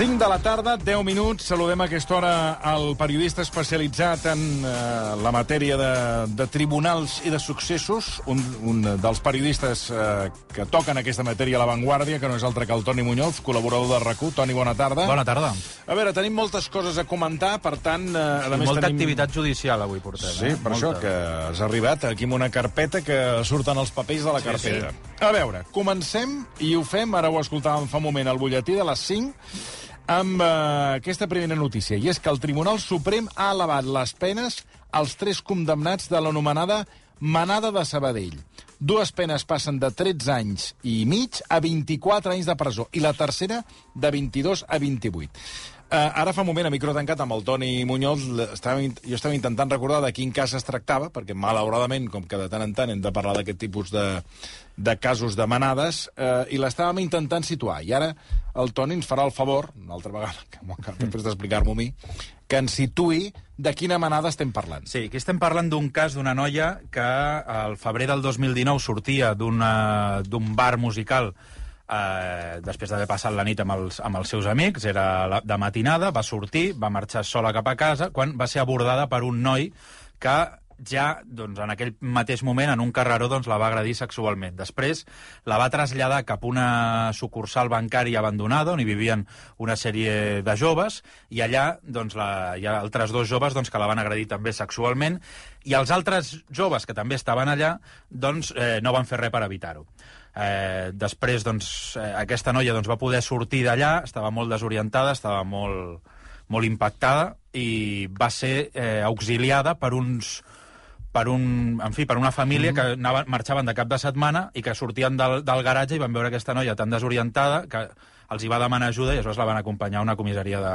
5 de la tarda, 10 minuts. Saludem a aquesta hora el periodista especialitzat en eh, la matèria de, de tribunals i de successos, un, un dels periodistes eh, que toquen aquesta matèria a l'avantguàrdia, que no és altre que el Toni Muñoz, col·laborador de rac Toni, bona tarda. Bona tarda. A veure, tenim moltes coses a comentar, per tant... Eh, a I més molta tenim... activitat judicial avui portem. Sí, eh? per molta. això que has arribat aquí amb una carpeta que surten els papers de la carpeta. sí. A veure, comencem, i ho fem, ara ho escoltàvem fa un moment, al butlletí de les 5, amb eh, aquesta primera notícia, i és que el Tribunal Suprem ha elevat les penes als tres condemnats de l'anomenada Manada de Sabadell. Dues penes passen de 13 anys i mig a 24 anys de presó, i la tercera de 22 a 28. Uh, ara fa un moment, a micro tancat, amb el Toni Muñoz, estava, jo estava intentant recordar de quin cas es tractava, perquè, malauradament, com que de tant en tant hem de parlar d'aquest tipus de, de casos de manades, uh, i l'estàvem intentant situar. I ara el Toni ens farà el favor, una altra vegada, que m'ho acaba després d'explicar-m'ho a mi, que ens situï de quina manada estem parlant. Sí, aquí estem parlant d'un cas d'una noia que al febrer del 2019 sortia d'un bar musical eh, després d'haver passat la nit amb els, amb els seus amics, era la, de matinada, va sortir, va marxar sola cap a casa, quan va ser abordada per un noi que ja, doncs, en aquell mateix moment, en un carreró, doncs, la va agredir sexualment. Després la va traslladar cap a una sucursal bancària abandonada, on hi vivien una sèrie de joves, i allà doncs, la, hi ha altres dos joves doncs, que la van agredir també sexualment, i els altres joves que també estaven allà doncs, eh, no van fer res per evitar-ho. Eh, després, doncs, eh, aquesta noia doncs, va poder sortir d'allà, estava molt desorientada, estava molt, molt impactada, i va ser eh, auxiliada per uns per, un, en fi, per una família que anaven, marxaven de cap de setmana i que sortien del, del garatge i van veure aquesta noia tan desorientada que els hi va demanar ajuda i aleshores la van acompanyar a una comissaria de,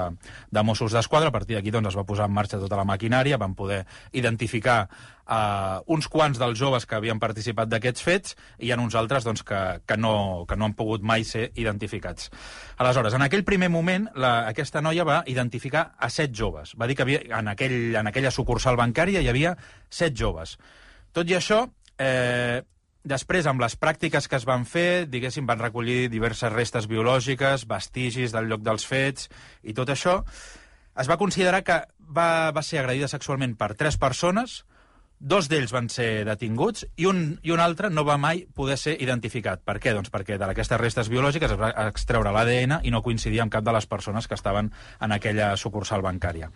de Mossos d'Esquadra. A partir d'aquí doncs, es va posar en marxa tota la maquinària, van poder identificar uh, uns quants dels joves que havien participat d'aquests fets i en uns altres doncs, que, que, no, que no han pogut mai ser identificats. Aleshores, en aquell primer moment, la, aquesta noia va identificar a set joves. Va dir que havia, en, aquell, en aquella sucursal bancària hi havia set joves. Tot i això, eh, després, amb les pràctiques que es van fer, diguéssim, van recollir diverses restes biològiques, vestigis del lloc dels fets i tot això, es va considerar que va, va ser agredida sexualment per tres persones, Dos d'ells van ser detinguts i un, i un altre no va mai poder ser identificat. Per què? Doncs perquè d'aquestes restes biològiques es va extreure l'ADN i no coincidia amb cap de les persones que estaven en aquella sucursal bancària.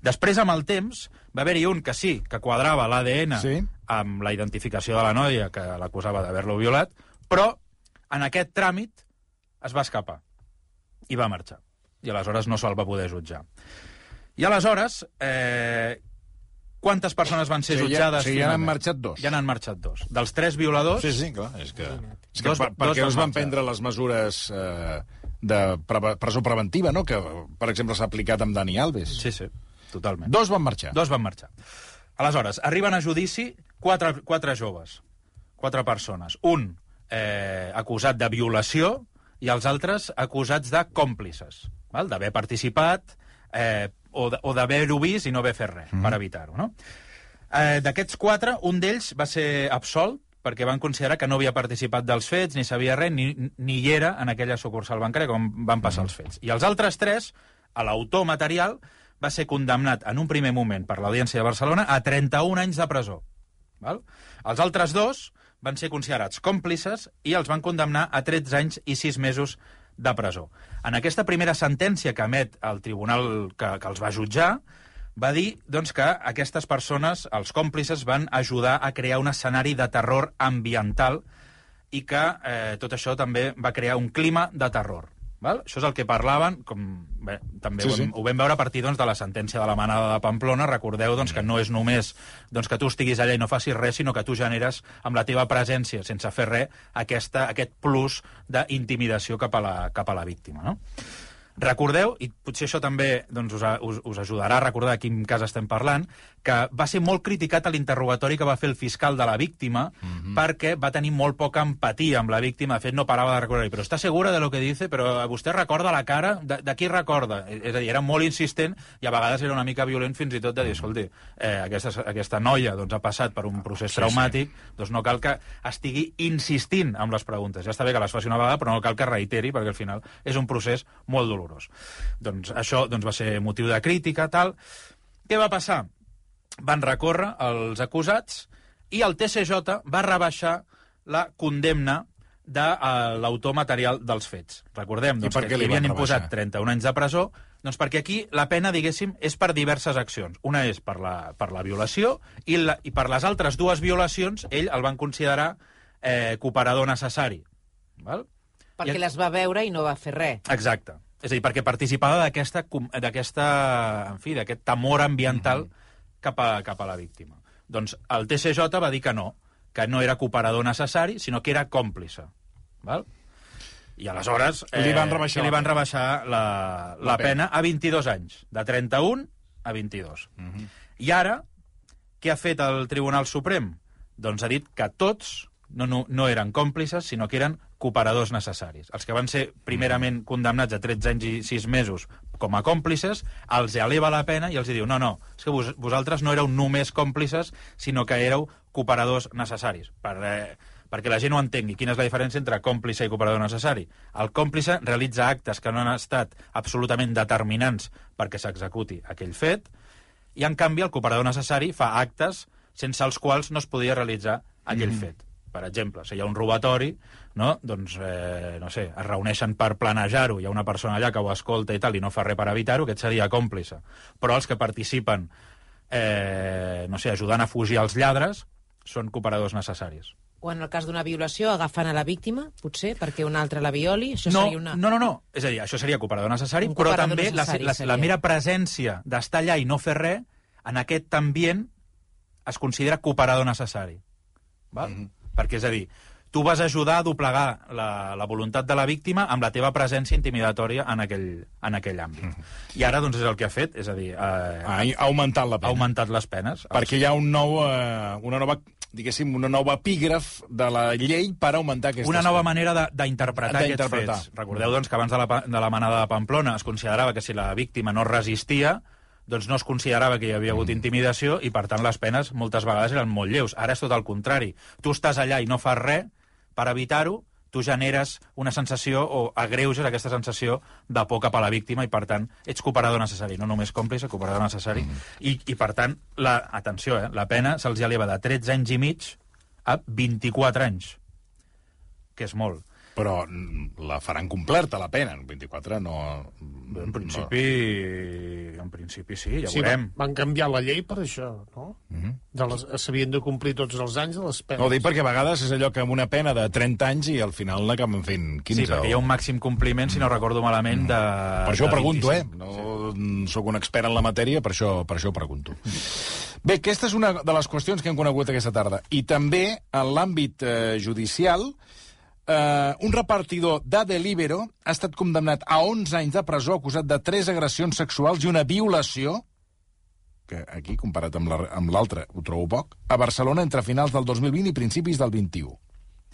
Després, amb el temps, va haver-hi un que sí, que quadrava l'ADN Sí. amb la identificació de la noia que l'acusava d'haver-lo violat, però en aquest tràmit es va escapar i va marxar. I aleshores no se'l va poder jutjar. I aleshores, eh, quantes persones van ser Sí, ja- jutjades? sí, ja n'han marxat dos. Ja n'han marxat dos. Dels tres violadors, Sí, sí, clar, és que... És que Dos- per, dos perquè no es van marxar. prendre les mesures eh, de pre presó preventiva, no?, que, per exemple, s'ha aplicat amb Dani Alves. Sí, sí, totalment. Dos van marxar. Dos van marxar. Aleshores, arriben a judici quatre, quatre joves, quatre persones. Un eh, acusat de violació i els altres acusats de còmplices, val? d'haver participat eh, o d'haver-ho vist i no haver fet res mm. per evitar-ho. No? Eh, D'aquests quatre, un d'ells va ser absolt perquè van considerar que no havia participat dels fets, ni sabia res, ni, ni hi era en aquella sucursal bancària com van passar els fets. I els altres tres, a l'autor material, va ser condemnat en un primer moment per l'Audiència de Barcelona a 31 anys de presó. Val? Els altres dos van ser considerats còmplices i els van condemnar a 13 anys i 6 mesos de presó. En aquesta primera sentència que emet el tribunal que, que els va jutjar, va dir doncs, que aquestes persones, els còmplices, van ajudar a crear un escenari de terror ambiental i que eh, tot això també va crear un clima de terror. Val? Això és el que parlaven, com bé, també Sí, sí, ho, sí. hem, ho vam veure a partir doncs, de la sentència de la manada de Pamplona. Recordeu doncs, que no és només doncs, que tu estiguis allà i no facis res, sinó que tu generes amb la teva presència, sense fer res, aquesta, aquest plus d'intimidació cap, a la, cap a la víctima. No? Recordeu, i potser això també doncs, us, a, us, us ajudarà a recordar de quin cas estem parlant, que va ser molt criticat a l'interrogatori que va fer el fiscal de la víctima mm -hmm. perquè va tenir molt poca empatia amb la víctima. De fet, no parava de recordar però està segura de lo que dice? Però vostè recorda la cara? De, de qui recorda? És a dir, era molt insistent i a vegades era una mica violent fins i tot de dir, escolti, eh, aquesta, aquesta noia doncs, ha passat per un procés Sí, traumàtic, doncs no cal que estigui insistint amb les preguntes. Ja està bé que les faci una vegada, però no cal que reiteri, perquè al final és un procés molt dolorós. Euros. Doncs això doncs, va ser motiu de crítica, tal. Què va passar? Van recórrer els acusats i el TCJ va rebaixar la condemna de uh, l'autor material dels fets. Recordem doncs, per que li li havien imposat rebaixar? 31 anys de presó, doncs perquè aquí la pena, diguéssim, és per diverses accions. Una és per la, per la violació i, la, i per les altres dues violacions ell el van considerar eh, cooperador necessari. Val? Perquè I- les va veure i no va fer res. Exacte. És a dir, perquè participava d'aquesta, en fi, d'aquest temor ambiental cap, a, cap a la víctima. Doncs el TCJ va dir que no, que no era cooperador necessari, sinó que era còmplice. Val? I aleshores... Li van rebaixar li van rebaixar la, la, La pena. pena a 22 anys, de 31 a 22. Mhm. I ara, què ha fet el Tribunal Suprem? Doncs ha dit que tots no, no, no eren còmplices, sinó que eren cooperadors necessaris. Els que van ser primerament condemnats a 13 anys i 6 mesos com a còmplices, els eleva la pena i els diu no, no, és que vos, vosaltres no éreu només còmplices, sinó que éreu cooperadors necessaris. Per, eh, perquè la gent ho entengui. Quina és la diferència entre còmplice i cooperador necessari? El còmplice realitza actes que no han estat absolutament determinants perquè s'executi aquell fet, i en canvi el cooperador necessari fa actes sense els quals no es podia realitzar aquell mm fet. Per exemple, si hi ha un robatori, no? doncs, eh, no sé, es reuneixen per planejar-ho, hi ha una persona allà que ho escolta i tal, i no fa res per evitar-ho, aquest seria còmplice. Però els que participen, eh, no sé, ajudant a fugir els lladres, són cooperadors necessaris. O en el cas d'una violació, agafant a la víctima, potser, perquè un altre la violi, això no, seria una... no, no, no. És a dir, això seria cooperador necessari, Un però cooperador també necessari la, la, seria. la mera presència d'estar allà i no fer res, en aquest ambient es considera cooperador necessari. Val? Mm -hmm. Perquè, és a dir, tu vas ajudar a doblegar la, la voluntat de la víctima amb la teva presència intimidatòria en aquell, en aquell àmbit. Mm. I ara, doncs, és el que ha fet, és a dir, eh, Ha, ha augmentat la ha pena. augmentat les penes. Perquè hi ha un nou, eh, una nova, diguéssim, una nova epígraf de la llei per augmentar aquestes Una nova manera de- d'interpretar aquests fets. Recordeu, doncs, que abans de la, de la manada de Pamplona es considerava que si la víctima no resistia, doncs no es considerava que hi havia hagut intimidació i, per tant, les penes moltes vegades eren molt lleus. Ara és tot el contrari. Tu estàs allà i no fas res per evitar-ho, tu generes una sensació o agreuges aquesta sensació de por cap a la víctima i, per tant, ets cooperador necessari, no només còmplice, cooperador necessari. Mm. I, I, per tant, la, atenció, eh, la pena se'ls eleva de 13 anys i mig a 24 anys, que és molt. Però mm, la faran complerta, la pena. En 24 no... En principi, en principi sí, ja Sí, veurem. van, van canviar la llei per això, no? Mhm. De les- S'havien de complir tots els anys de les penes. No, ho dic perquè a vegades és allò que amb una pena de 30 anys i al final n'acaben fent 15. Sí, perquè hi ha un màxim compliment, si no recordo malament, de... Per això ho de pregunto, 25. eh? No mm, sóc un expert en la matèria, per això, per això ho pregunto. Bé, aquesta és una de les qüestions que hem conegut aquesta tarda. I també, en l'àmbit eh, judicial, eh, un repartidor de Delibero ha estat condemnat a 11 anys de presó acusat de tres agressions sexuals i una violació que aquí, comparat amb la- amb l'altre, ho trobo poc, a Barcelona entre finals del 2020 i principis del 21.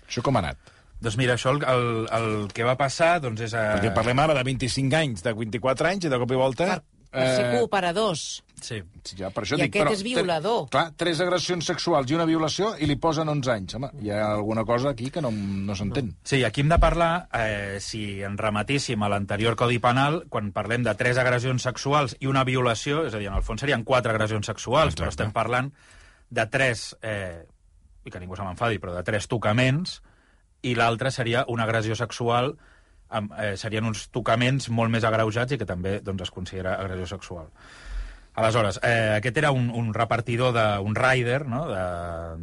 Això com ha anat? Doncs mira, això el, el, el que va passar doncs és... A... Perquè parlem ara de 25 anys, de 24 anys, i de cop i volta... Per, per ser eh, cooperadors. Sí, ja, per això I dic, aquest però, és violador. Tre, clar, tres agressions sexuals i una violació i li posen 11 anys. Home, hi ha alguna cosa aquí que no, no s'entén. Sí, aquí hem de parlar, eh, si en rematíssim a l'anterior Codi Penal, quan parlem de tres agressions sexuals i una violació, és a dir, en el fons serien quatre agressions sexuals, Exacte. però estem parlant de tres, eh, i que ningú se m'enfadi, però de tres tocaments, i l'altre seria una agressió sexual, amb, eh, serien uns tocaments molt més agreujats i que també doncs, es considera agressió sexual. Aleshores, eh, aquest era un, un repartidor, de, un rider no? de,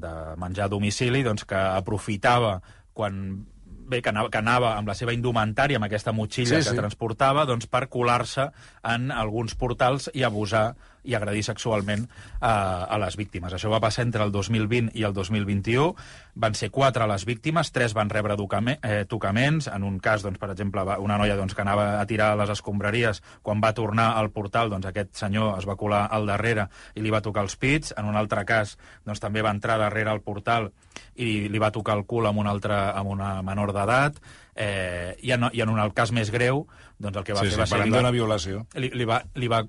de menjar a domicili doncs, que aprofitava quan bé, que anava, que anava amb la seva indumentària, amb aquesta motxilla Sí, que sí. transportava, doncs, per colar-se en alguns portals i abusar i agredir sexualment a, a les víctimes. Això va passar entre el 2020 i el 2021. Van ser quatre les víctimes, tres van rebre eh, tocaments. En un cas, doncs, per exemple, va- una noia doncs, que anava a tirar les escombraries, quan va tornar al portal, doncs, aquest senyor es va colar al darrere i li va tocar els pits. En un altre cas, doncs, també va entrar darrere al portal i li va tocar el cul amb una, altra, amb una menor d'edat. Eh, i, en, I en un cas més greu, doncs el que va Sí, fer sí, va ser... parlem li va- violació. li, li, va, li, va,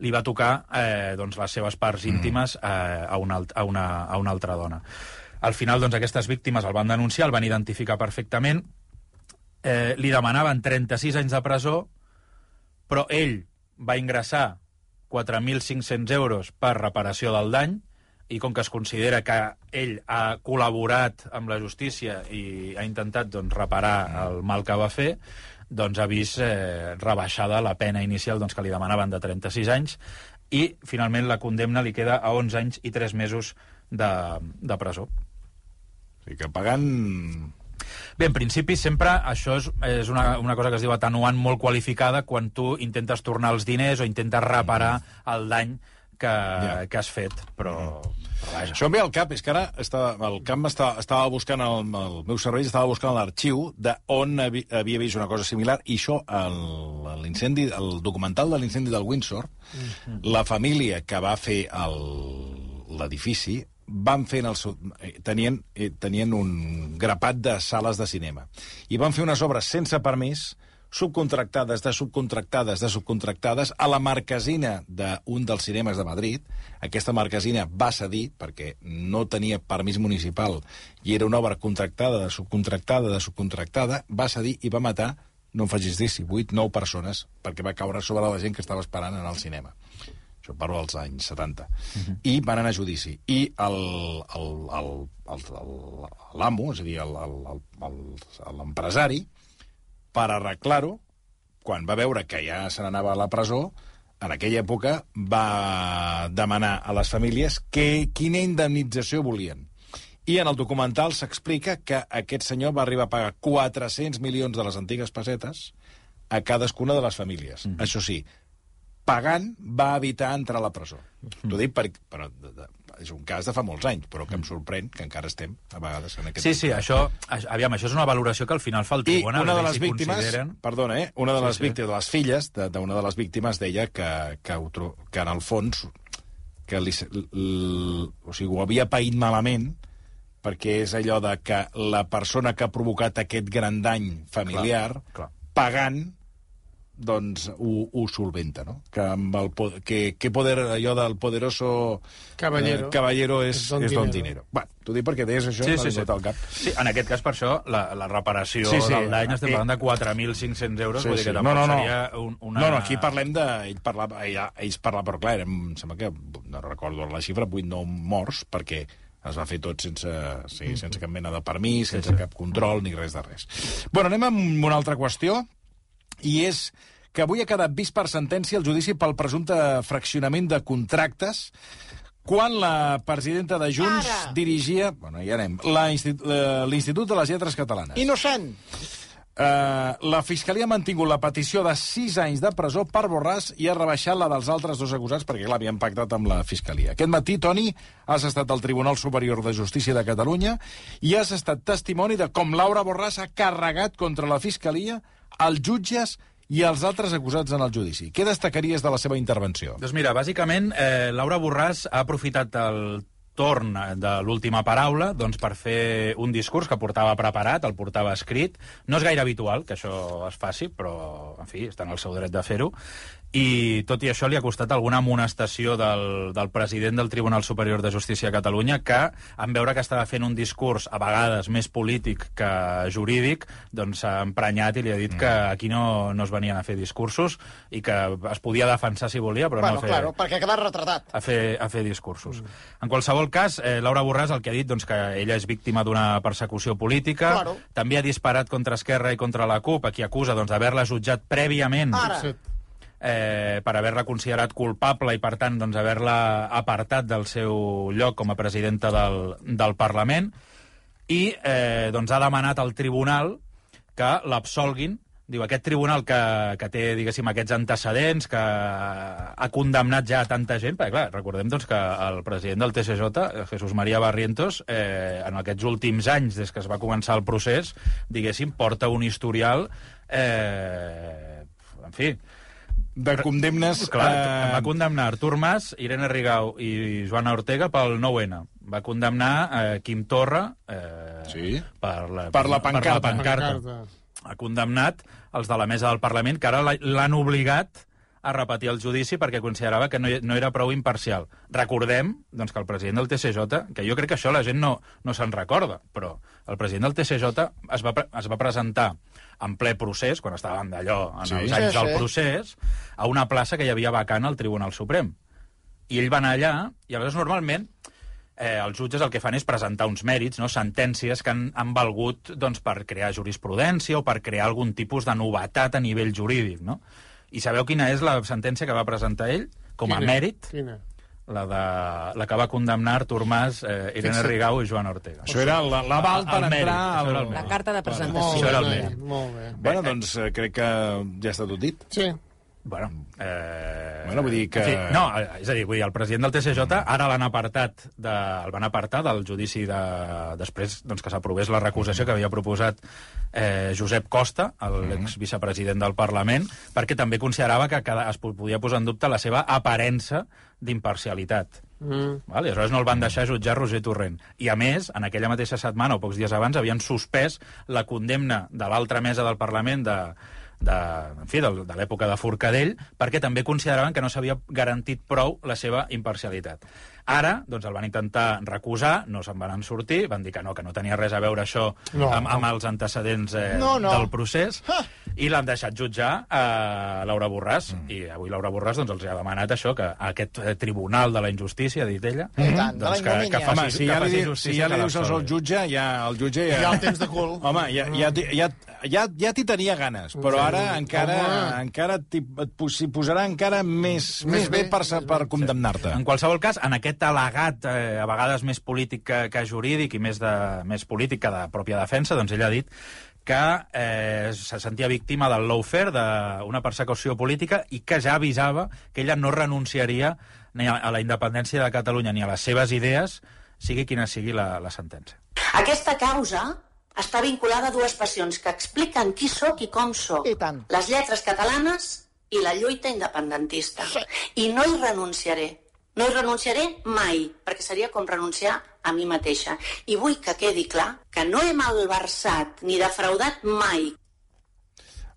li va tocar eh, doncs, les seves parts íntimes eh, a, una, a, una, a una altra dona. Al final, doncs, aquestes víctimes el van denunciar, el van identificar perfectament, eh, li demanaven 36 anys de presó, però ell va ingressar 4.500 euros per reparació del dany, i com que es considera que ell ha col·laborat amb la justícia i ha intentat doncs, reparar el mal que va fer, doncs ha vist eh, rebaixada la pena inicial doncs, que li demanaven de 36 anys i finalment la condemna li queda a 11 anys i 3 mesos de, de presó. O sigui que pagant... Bé, en principi sempre això és, és una, una cosa que es diu atenuant molt qualificada quan tu intentes tornar els diners o intentes reparar el dany que, Ja. que has fet, però, però vaja. Això em ve al cap, és que ara estava, el camp estava, estava buscant, el, el meu servei estava buscant l'arxiu de on havi, havia vist una cosa similar, i això, el- l'incendi, el, documental de l'incendi del Windsor, la família que va fer el- l'edifici van fer el seu, eh, tenien, eh, tenien un grapat de sales de cinema i van fer unes obres sense permís subcontractades, de subcontractades, de subcontractades a la marquesina d'un dels cinemes de Madrid. Aquesta marquesina va cedir perquè no tenia permís municipal i era una obra contractada, de subcontractada, de subcontractada, va cedir i va matar, no em facis dir si, 8, 9 persones, perquè va caure sobre la gent que estava esperant en el cinema. Això parlo dels anys 70. I van anar a judici. I el- el- el- el- el- l'amo, és a dir, el- el- el- el- l'empresari, per arreglar-ho, quan va veure que ja se n'anava a la presó, en aquella època va demanar a les famílies que, quina indemnització volien. I en el documental s'explica que aquest senyor va arribar a pagar 400 milions de les antigues pessetes a cadascuna de les famílies. Mm -hmm. Això sí, pagant va evitar entrar a la presó. Mm. T'ho dic de, de, és un cas de fa molts anys, però que em sorprèn que encara estem, a vegades, en aquest Sí, sí, això, aviam, això és una valoració que al final fa el i tribunal. una de les víctimes, consideren- perdona, eh? una de Sí, les sí. víctimes, de les filles de- d'una de les víctimes deia que, que, ho que en el fons que li, l, o sigui, ho havia paït malament perquè és allò de que la persona que ha provocat aquest gran dany familiar, Clar, clar. pagant, doncs ho, ho solventa, no? Que, amb el, po- que, que poder, allò del poderoso Caballero. eh, caballero és, És don és don dinero. dinero. Va, t'ho dic perquè deies això, Sí, m'ha sí, sí. al cap. Sí, en aquest cas, per això, la, la reparació Sí, sí. del dany estem parlant de 4.500 euros, vull dir que No, tampoc no, no. seria un, una... No, no, aquí parlem de... Ell parlava, ell, ells parlaven, però clar, em sembla que, no recordo la xifra, 8 9 morts, perquè es va fer tot sense, sí, sense cap mena de permís, sense cap control, ni res de res. Bueno, anem amb una altra qüestió, i és que avui ha quedat vist per sentència el judici pel presumpte fraccionament de contractes quan la presidenta de Junts Ara. dirigia... Bueno, ja anem. la- L'Institut de les Lletres Catalanes. Innocent. Uh, la Fiscalia ha mantingut la petició de 6 anys de presó per Borràs i ha rebaixat la dels altres dos acusats perquè, clar, havien pactat amb la Fiscalia. Aquest matí, Toni, has estat al Tribunal Superior de Justícia de Catalunya i has estat testimoni de com Laura Borràs ha carregat contra la Fiscalia, els jutges i els altres acusats en el judici. Què destacaries de la seva intervenció? Doncs mira, bàsicament, eh, Laura Borràs ha aprofitat el torn de l'última paraula doncs, per fer un discurs que portava preparat, el portava escrit. No és gaire habitual que això es faci, però, en fi, està en el seu dret de fer-ho. I tot i això li ha costat alguna amonestació del, del president del Tribunal Superior de Justícia de Catalunya que, en veure que estava fent un discurs a vegades més polític que jurídic, doncs s'ha emprenyat i li ha dit que aquí no, no es venien a fer discursos i que es podia defensar si volia, però Bueno, no a fer, claro, perquè ha quedat retratat. a fer, a fer discursos. En qualsevol cas, eh, Laura Borràs el que ha dit doncs, que ella és víctima d'una persecució política, Claro. també ha disparat contra Esquerra i contra la CUP, a qui acusa doncs, d'haver-la jutjat prèviament Ara. Eh, per haver-la considerat culpable i, per tant, doncs, haver-la apartat del seu lloc com a presidenta del, del Parlament i eh, doncs, ha demanat al tribunal que l'absolguin Diu, aquest tribunal que, que té, diguéssim, aquests antecedents, que ha condemnat ja a tanta gent, perquè, clar, recordem doncs, que el president del TSJ, Jesús María Barrientos, eh, en aquests últims anys, des que es va començar el procés, diguéssim, porta un historial, eh, en fi, De condemnes... Clar, eh, va condemnar Artur Mas, Irene Rigau i Joana Ortega pel 9-N. Va condemnar eh, Quim Torra eh, Sí. per, la, Per la pancarta. Per la pancarta. Pancarta. Ha condemnat els de la mesa del Parlament, que ara la- l'han obligat a repetir el judici perquè considerava que no, no era prou imparcial. Recordem doncs, que el president del TCJ, que jo crec que això la gent no, no se'n recorda, però el president del TCJ es va, es va presentar en ple procés, quan estàvem d'allò, en Sí. els anys Sí, del sí. procés, a una plaça que hi havia vacant al Tribunal Suprem. I ell va anar allà, i aleshores normalment eh, els jutges el que fan és presentar uns mèrits, no? sentències que han, han valgut doncs, per crear jurisprudència o per crear algun tipus de novetat a nivell jurídic. No? I sabeu quina és la sentència que va presentar ell com a Quina? mèrit? Quina? La, de, la que va condemnar Artur Mas, eh, Irene Fixa't. Rigau i Joan Ortega. Això era la- l'aval per mèrit, entrar al... el La carta de Molt presentació. Això era el bé, mèrit. molt bé. Bueno, doncs eh, crec que ja està tot dit. Sí. Bueno, eh... Bueno, vull dir que- En fi, no, eh, és a dir, vull dir, el president del TCJ ara l'han apartat, de, el van apartar del judici de, després doncs, que s'aprovés la recusació que havia proposat eh, Josep Costa, l'exvicepresident del Parlament, perquè també considerava que cada, es po- podia posar en dubte la seva aparença d'imparcialitat. Mm. Val? I aleshores no el van deixar jutjar Roger Torrent. I a més, en aquella mateixa setmana o pocs dies abans havien suspès la condemna de l'altra mesa del Parlament de, de, en fi, de, de l'època de Forcadell, perquè també consideraven que no s'havia garantit prou la seva imparcialitat. Ara, doncs, el van intentar recusar, no se'n van sortir, van dir que no, que no tenia res a veure això No. amb, amb els antecedents eh, No, no. del procés, i l'han deixat jutjar a Laura Borràs, Mm. i avui Laura Borràs doncs, els ha demanat això, que aquest eh, tribunal de la injustícia, ha dit ella, de la doncs que, que faci, Home, si ja que faci di- si justícia ja li dius al jutge, ja, el jutge ja... Ja el tens de cul. Home, ja, ja, ja, ja, ja t'hi tenia ganes, però Sí. ara encara, Home. encara t'hi et posarà encara més, més bé per, per condemnar-te. En qualsevol cas, en aquest al·legat, eh, a vegades més polític que, que jurídic i més, de, més polític que de pròpia defensa, doncs ell ha dit que eh, se sentia víctima del lawfare, d'una persecució política, i que ja avisava que ella no renunciaria ni a, la independència de Catalunya ni a les seves idees, sigui quina sigui la, la sentència. Aquesta causa està vinculada a dues passions que expliquen qui sóc i com sóc. I tant. Les lletres catalanes i la lluita independentista. Sí. I no hi renunciaré. No hi renunciaré mai, perquè seria com renunciar a mi mateixa. I vull que quedi clar que no he malversat ni defraudat mai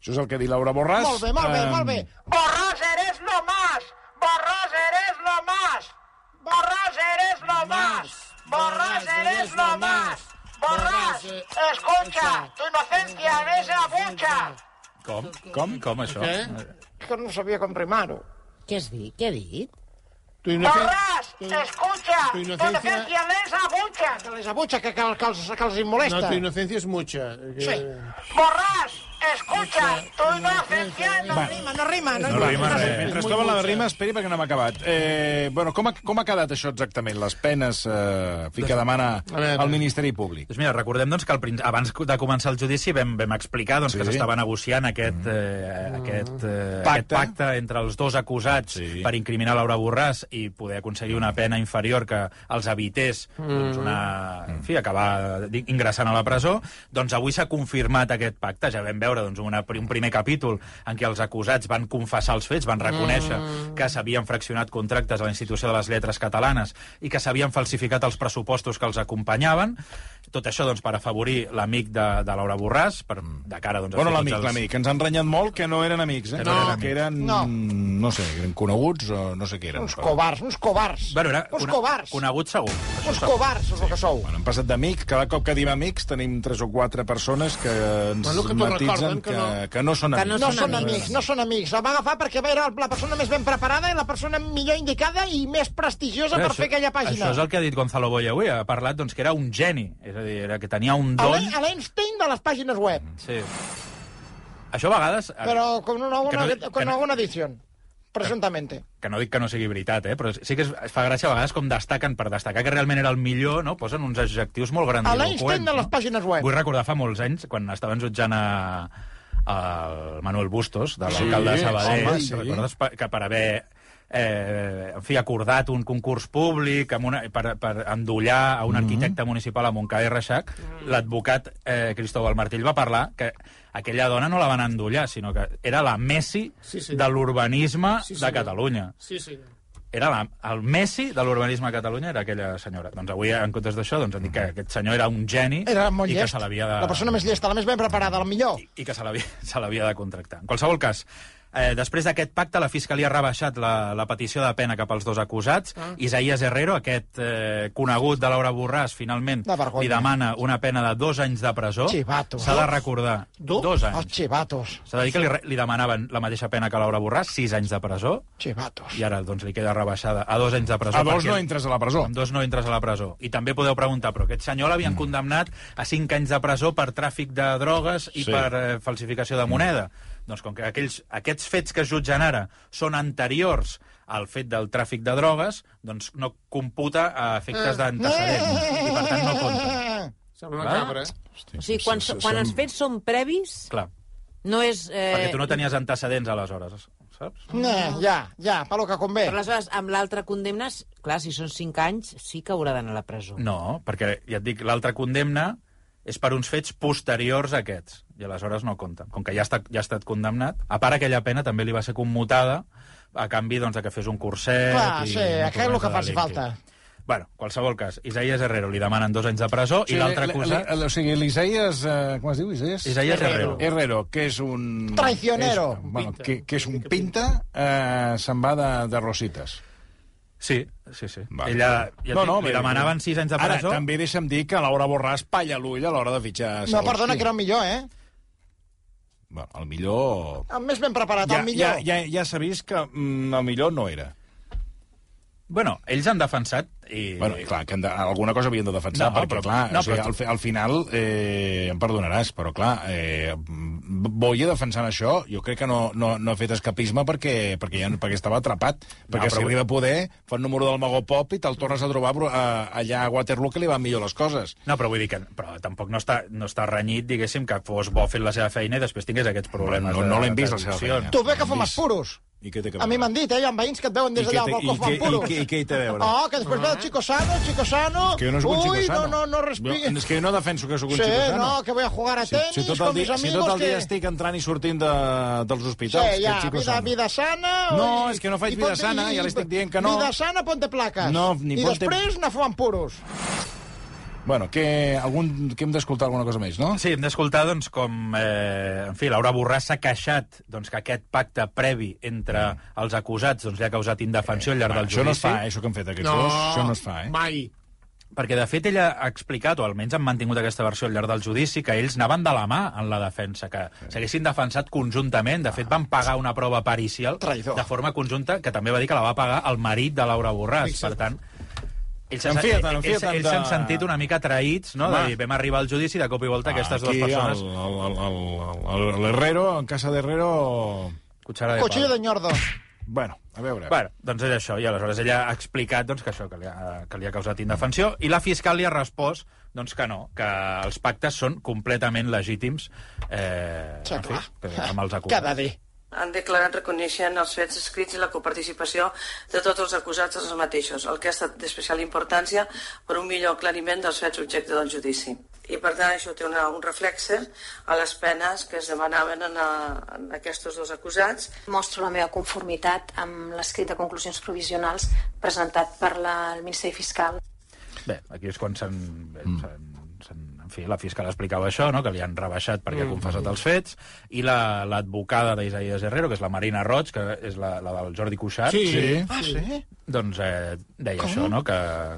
Això és el que ha dit Laura Borràs. Molt bé, molt bé, Em, molt bé. Borràs, eres lo más! Borràs, eres lo más! Borràs, eres lo más! Borràs, eres lo más! Borràs, escucha, tu inocencia es la bucha. Com? Com? Com això? Què? Que no sabia com rimar-ho. Què has dit? Què ha dit? Tu inocent... Borràs, escucha, tu tu inocencia- inocencia es la bucha. Que les abucha, que, que, que, els, que els No, molesta. tu inocencia es mucha. Que... Sí. Borràs, escucha, tu inocencia... No Va. rima, no rima. No, No rima res. Mentre es troba la rima, esperi perquè no hem acabat. Eh, bueno, com ha, com ha quedat això exactament? Les penes eh, que demana el Ministeri Públic. Doncs mira, recordem doncs, que al prin... abans de començar el judici vam, vam explicar doncs, Sí. que s'estava negociant aquest, eh, aquest, eh, Pacte. aquest pacte entre els dos acusats Sí. per incriminar Laura Borràs i poder aconseguir una pena inferior que els evités doncs, una... en fi, acabar ingressant a la presó. Doncs avui s'ha confirmat aquest pacte. Ja vam veure doncs, una, un primer capítol en què els acusats van confessar els fets, van reconèixer que s'havien fraccionat contractes a la Institució de les Lletres Catalanes i que s'havien falsificat els pressupostos que els acompanyaven. Tot això doncs, per afavorir l'amic de, de Laura Borràs, per, de cara doncs, a Bueno, l'amic, els- l'amic. Ens han renyat molt que no eren amics, eh? Que no eren que eren, No. no sé, eren coneguts o no sé què eren. Uns però- covards, uns covards. Bueno, era uns cone- covards. conegut segur. Això Uns segur. covards, és el que sou. Bueno, hem passat d'amic, cada cop que diem amics tenim tres o quatre persones que ens Bueno, que matitzen que, que no... no- que no són Que amics. No són amics. amics, no són amics. El va agafar perquè era la persona més ben preparada i la persona millor indicada i més prestigiosa per fer aquella pàgina. Això és el que ha dit Gonzalo Boy avui. Ha parlat doncs, que era un geni. És a dir, era que tenia un don... A l'Einstein de les pàgines web, Sí. Això a vegades... eh, però con una, que una, no- con no- alguna edición, presuntamente. que no dic que no sigui veritat, eh? però sí que es, es fa gràcia a vegades com destaquen, per destacar que realment era el millor, no? posen uns adjectius molt A grandiloquents. l'Einstein de les pàgines web. Vull recordar fa molts anys, quan estaven jutjant a, el Manuel Bustos, de Sí, l'alcalde de Sabadell, home, sí. sí. recordes que per haver eh, en fi, acordat un concurs públic amb una, per, per endollar a un arquitecte municipal a Montcada i Reixac, l'advocat eh, Cristóbal Martell va parlar que aquella dona no la van endollar, sinó que era la Messi Sí, sí. de l'urbanisme Sí, de senyor. Catalunya Sí, sí. era la, el Messi de l'urbanisme a Catalunya era aquella senyora. Doncs avui, en comptes d'això, doncs han dit que aquest senyor era un geni Era molt i que llest. se l'havia de... La persona més llesta, la més ben preparada, la millor. i, i que se l'havia de contractar. En qualsevol cas, Eh, després d'aquest pacte, la Fiscalia ha rebaixat la, la petició de pena cap als dos acusats. Ah. Isaías Herrero, aquest eh, conegut de Laura Borràs, finalment li demana una pena de dos anys de presó. Chivatos. S'ha de recordar. Du? Dos Els anys. xivatos. S'ha de dir que li, li demanaven la mateixa pena que a Laura Borràs, sis anys de presó, Xivatos. i ara doncs, li queda rebaixada a dos anys de presó. A dos no entres a la presó. amb dos no entres a la presó. I també podeu preguntar, però aquest senyor l'havien mm. condemnat a 5 anys de presó per tràfic de drogues i Sí. per eh, falsificació de moneda. Doncs com que aquells, aquests fets que es jutgen ara són anteriors al fet del tràfic de drogues, doncs no computa a efectes d'antecedents. I per tant no compta. Sembla una cabra. O sigui, quan, Sí, quan els fets són previs, Clar, no és... Eh, perquè tu no tenies antecedents aleshores, saps? No, ja, ja, per lo que convé. Però aleshores, amb l'altre condemnes, clar, si són 5 anys, sí que haurà d'anar a la presó. No, perquè ja et dic, l'altra condemna és per uns fets posteriors a aquests, i aleshores no compta. Com que ja està, ja ha estat condemnat, a part aquella pena també li va ser commutada a canvi doncs, de que fes un curset... Clar, i sí, no aquest és el que faci falta. Bueno, qualsevol cas, Isaías Herrero li demanen dos anys de presó i l'altre acusat... O sigui, l'Isaías... Eh, com es diu, Isaías? Isaías Herrero. Herrero, que és un... Traicionero. És, bueno, que, que és un pinta, eh, se'n va de, de rosites. Sí, sí, sí. Va. Ella, ja no, no, li bé, demanaven sis anys de Ara, presó. també deixa'm dir que Laura Borràs palla l'ull a l'hora de fitxar... No, segons perdona, qui. que era el millor, eh? Bueno, el millor... El més ben preparat, Ja, el millor. ja, ja, ja s'ha vist que mm, el millor no era. Bueno, ells han defensat i... Bueno, i clar, que de, alguna cosa havien de defensar, No, no, perquè, però- clar, no, o sigui, però- al, al final, eh, em perdonaràs, però clar, eh, Boia defensant això, jo crec que no, no, no ha fet escapisme perquè, perquè, ja, perquè estava atrapat, perquè però si arriba a poder, fa el número del Mago Pop i te'l tornes a trobar a, allà a Waterloo que li van millor les coses. No, però vull dir que però tampoc no està, no està renyit, diguéssim, que fos bo fent la seva feina i després tingués aquests problemes. No, de- no l'hem vist, la seva feina. Tu bé que fumes puros. I què té que A mi veure? m'han dit, eh? Hi ha veïns que et veuen des d'allà al balcó i fumant què- i puros. què- i què hi té a veure? Oh, que després ve el chico sano, chico sano... Que jo no soc un chico sano. no, no, no respiri. No, és que jo no defenso que sóc un Sí, chico sano. no, que voy a jugar a Si, tenis si tot con el dia, mis si amigos tot el dia que... estic entrant i sortint de, dels Sí, hospitals, ja, que chico vida, sano. vida sana... No, i- és que no faig i vida ponte- sana, i- ja li estic dient que no. Vida sana, ponte plaques. No, ni I ponte- després anar fumant puros. Bueno, que, algun, que hem d'escoltar alguna cosa més, no? Sí, hem d'escoltar doncs, com eh, en fi, Laura Borràs s'ha queixat doncs, que aquest pacte previ entre els acusats doncs, li ha causat indefensió al llarg del Mm. això no es judici. fa, eh, això que han fet aquests No, dos. Això no es fa, eh? mai. Perquè, de fet, ella ha explicat, o almenys han mantingut aquesta versió al llarg del judici, que ells anaven de la mà en la defensa, que s'haguessin defensat conjuntament. De fet, van pagar una prova pericial Traïdor. de forma conjunta, que també va dir que la va pagar el marit de Laura Borràs. Fixa't. Per tant, ells s'han fi, en fi, ells, tant ells de- s'han sentit una mica traïts, no? De dir, vam arribar al judici, de cop i volta aquestes dues Aquí, persones... El, el, el, el, el Herrero, en casa d'Herrero... Cuchara de Cuchillo de ñordo. Bueno, a veure... Bueno, doncs és això, i aleshores ella ha explicat doncs, que això, que li, ha, que li ha causat indefensió, i la fiscal li ha respost doncs, que no, que els pactes són completament legítims eh, Sí, en fi, clar. per- amb els acusats. de dir? Han declarat reconeixent els fets escrits i la coparticipació de tots els acusats dels mateixos, el que ha estat d'especial importància per un millor aclariment dels fets objecte del judici. I per tant això té una, un reflexe a les penes que es demanaven en, a, en aquests dos acusats Mostro la meva conformitat amb l'escrit de conclusions provisionals presentat per la, el Ministeri Fiscal. Bé, aquí és quan s'han... En fi, la fiscal explicava això, no? que li han rebaixat perquè ha confessat els fets, i la- l'advocada d'Isaías Herrero, que és la Marina Roig, que és la, la del Jordi Cuixart, Sí. Sí. Ah, sí? doncs eh, deia això, no? que,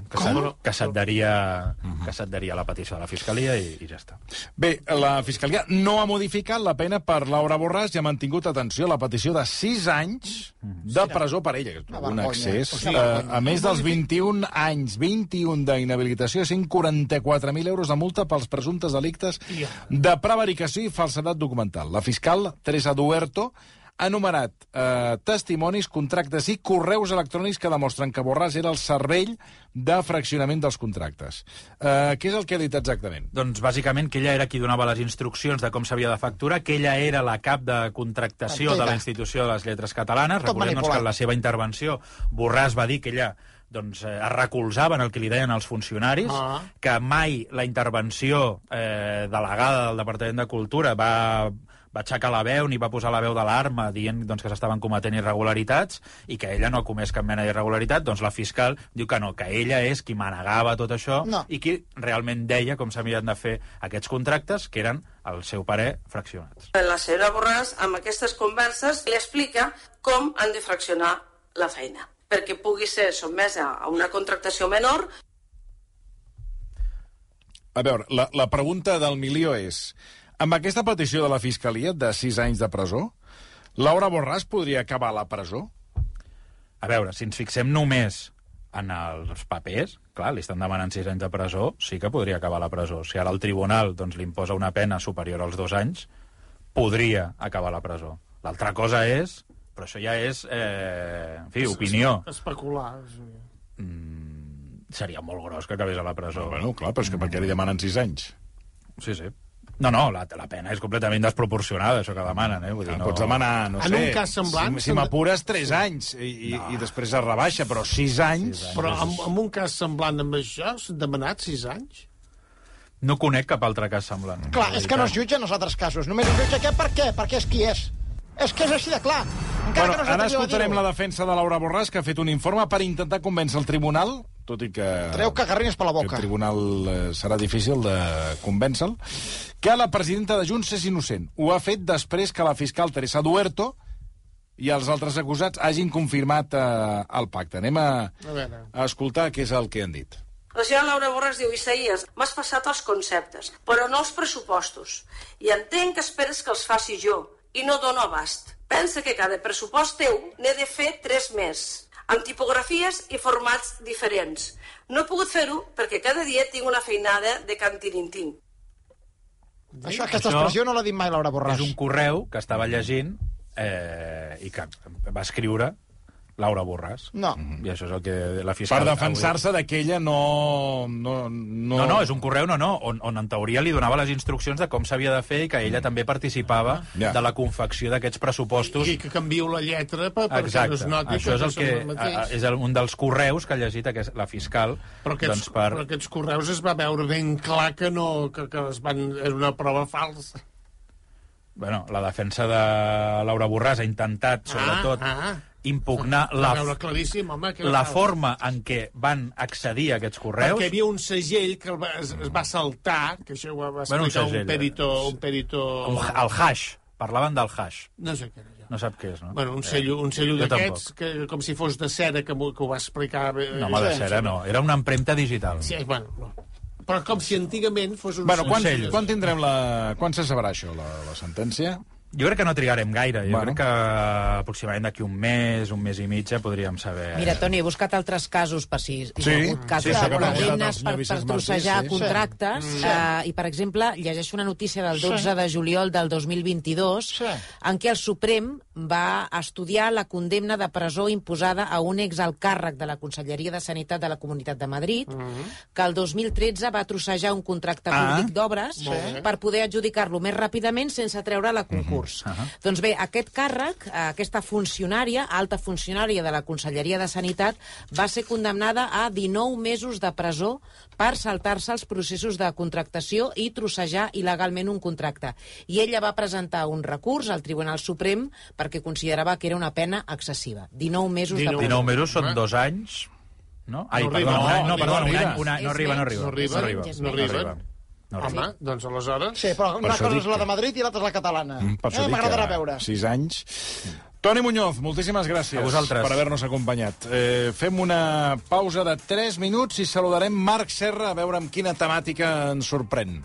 que, s'ad- que s'adheria que s'adheria a la petició de la fiscalia i, i ja està. Bé, la Fiscalia no ha modificat la pena per Laura Borràs i ha mantingut, atenció, la petició de 6 anys de presó per ella, que és Una un accés. Eh, vergonya. a més dels 21 anys, 21 d'inhabilitació, 144.000 euros de multa pels presumptes delictes de prevaricació i falsedat documental. La fiscal, Teresa Duerto, ha enumerat eh, testimonis, contractes i correus electrònics que demostren que Borràs era el cervell de fraccionament dels contractes. Eh, què és el que ha dit exactament? Doncs bàsicament que ella era qui donava les instruccions de com s'havia de facturar, que ella era la cap de contractació de la institució de les lletres catalanes. Tot Recordem doncs, que en la seva intervenció Borràs va dir que ella doncs, eh, es recolzava en el que li deien els funcionaris, Ah. que mai la intervenció eh, delegada del Departament de Cultura va va aixecar la veu ni va posar la veu d'alarma dient doncs, que s'estaven cometent irregularitats i que ella no ha comès cap mena d'irregularitat, doncs la fiscal diu que no, que ella és qui manegava tot això No. i qui realment deia com s'havien de fer aquests contractes, que eren, al seu parer, fraccionats. La senyora Borràs, amb aquestes converses, li explica com han de fraccionar la feina perquè pugui ser sotmesa a una contractació menor A veure, la, la pregunta del milió és... Amb aquesta petició de la Fiscalia de 6 anys de presó, Laura Borràs podria acabar a la presó? A veure, si ens fixem només en els papers, clar, li estan demanant 6 anys de presó, sí que podria acabar a la presó. Si ara el tribunal doncs, li imposa una pena superior als dos anys, podria acabar a la presó. L'altra cosa és... Però això ja és, eh, en fi, opinió. Especular. Mm, seria molt gros que acabés a la presó. Bueno, clar, però és que per què li demanen 6 anys? Sí, sí. No, no, la, la pena és completament desproporcionada, això que demanen, eh? Vull dir, No. no... Pots demanar, no En sé... un cas semblant, Si, si m'apures, 3 anys, i, i, no. i després es rebaixa, però 6 anys... Però en, en un cas semblant amb això, s'han demanat sis anys? No conec cap altre cas semblant. Clar, és que no es jutgen els altres casos. Només es jutja aquest per què? Perquè és qui és. És que és així de clar. Encara Bueno, que no ara escoltarem la defensa de Laura Borràs, que ha fet un informe per intentar convèncer el tribunal, tot i que... Treu cagarrines per la que boca. el tribunal eh, serà difícil de convèncer-lo, que la presidenta de Junts és innocent. Ho ha fet després que la fiscal Teresa Duerto i els altres acusats hagin confirmat eh, el pacte. Anem a, A a escoltar què és el que han dit. La senyora Laura Borràs diu, Isaías, m'has passat els conceptes, però no els pressupostos. I entenc que esperes que els faci jo, i no dono abast. Pensa que cada pressupost teu n'he de fer tres més, amb tipografies i formats diferents. No he pogut fer-ho perquè cada dia tinc una feinada de cantinintín. Això, aquesta Això expressió no l'ha dit mai Laura Borràs. És un correu que estava llegint eh, i que va escriure Laura Borràs. No. I això és el que la Per fiscal... defensar-se de que ella no... No, no... No, no, és un correu, no, no, on, on en teoria li donava les instruccions de com s'havia de fer i que ella també participava Ja. de la confecció d'aquests pressupostos. I que canvieu la lletra per, perquè Exacte. no es noti Això és, el són que, el mateix. a- és el, un dels correus que ha llegit aquest, la fiscal. Però aquests, doncs per... però aquests correus es va veure ben clar que no que, que es van, era una prova falsa. Bueno, la defensa de Laura Borràs ha intentat, sobretot, Ah, ah. impugnar La... home, que la forma en què van accedir a aquests correus. Perquè hi havia un segell que el va, es, es va saltar, que això ho va Bueno, un explicar un, segell, perito... Un perito... Un, el hash. Parlaven del hash. No sé què era. No sap què és, no? Bueno, un cello, un cello d'aquests, que com si fos de cera, que, que ho va explicar... No, home, de cera no. Era una empremta digital. Sí, bueno, no. Però com si antigament fos un... Bueno, quan, Consell. quan tindrem la... Quan se sabrà això, la, la sentència? Jo crec que no trigarem gaire. Jo Bueno. crec que aproximadament d'aquí un mes, un mes i mig, ja podríem saber... Mira, Toni, he buscat altres casos per si hi Sí, ha hagut casos sí, això de condemnes per, per trossejar sí. contractes. Eh, I, per exemple, llegeixo una notícia del 12 de juliol del 2022 Sí. en què el Suprem va estudiar la condemna de presó imposada a un exalt càrrec de la Conselleria de Sanitat de la Comunitat de Madrid, que el 2013 va trossejar un contracte Ah. públic d'obres per poder adjudicar-lo més ràpidament sense treure-la a concurs. Doncs bé, aquest càrrec, eh, aquesta funcionària, alta funcionària de la Conselleria de Sanitat, va ser condemnada a 19 mesos de presó per saltar-se els processos de contractació i trossejar il·legalment un contracte. I ella va presentar un recurs al Tribunal Suprem perquè considerava que era una pena excessiva. 19 mesos de 19 presó. 19 mesos són dos anys, no? Ai, No perdó, arriba, un any, no, no, perdó, no un arriba. any, un any, no arriba, no arriba. No arriba, no arriba. no arriba. No arriba. Home, doncs aleshores... Sí, però una això cosa és la de Madrid i l'altra és la catalana. Mm, Per això eh, dic M'agradarà que veure. Sis anys. Toni Muñoz, moltíssimes gràcies A vosaltres. per haver-nos acompanyat. Eh, fem una pausa de 3 minuts i saludarem Marc Serra a veure amb quina temàtica ens sorprèn.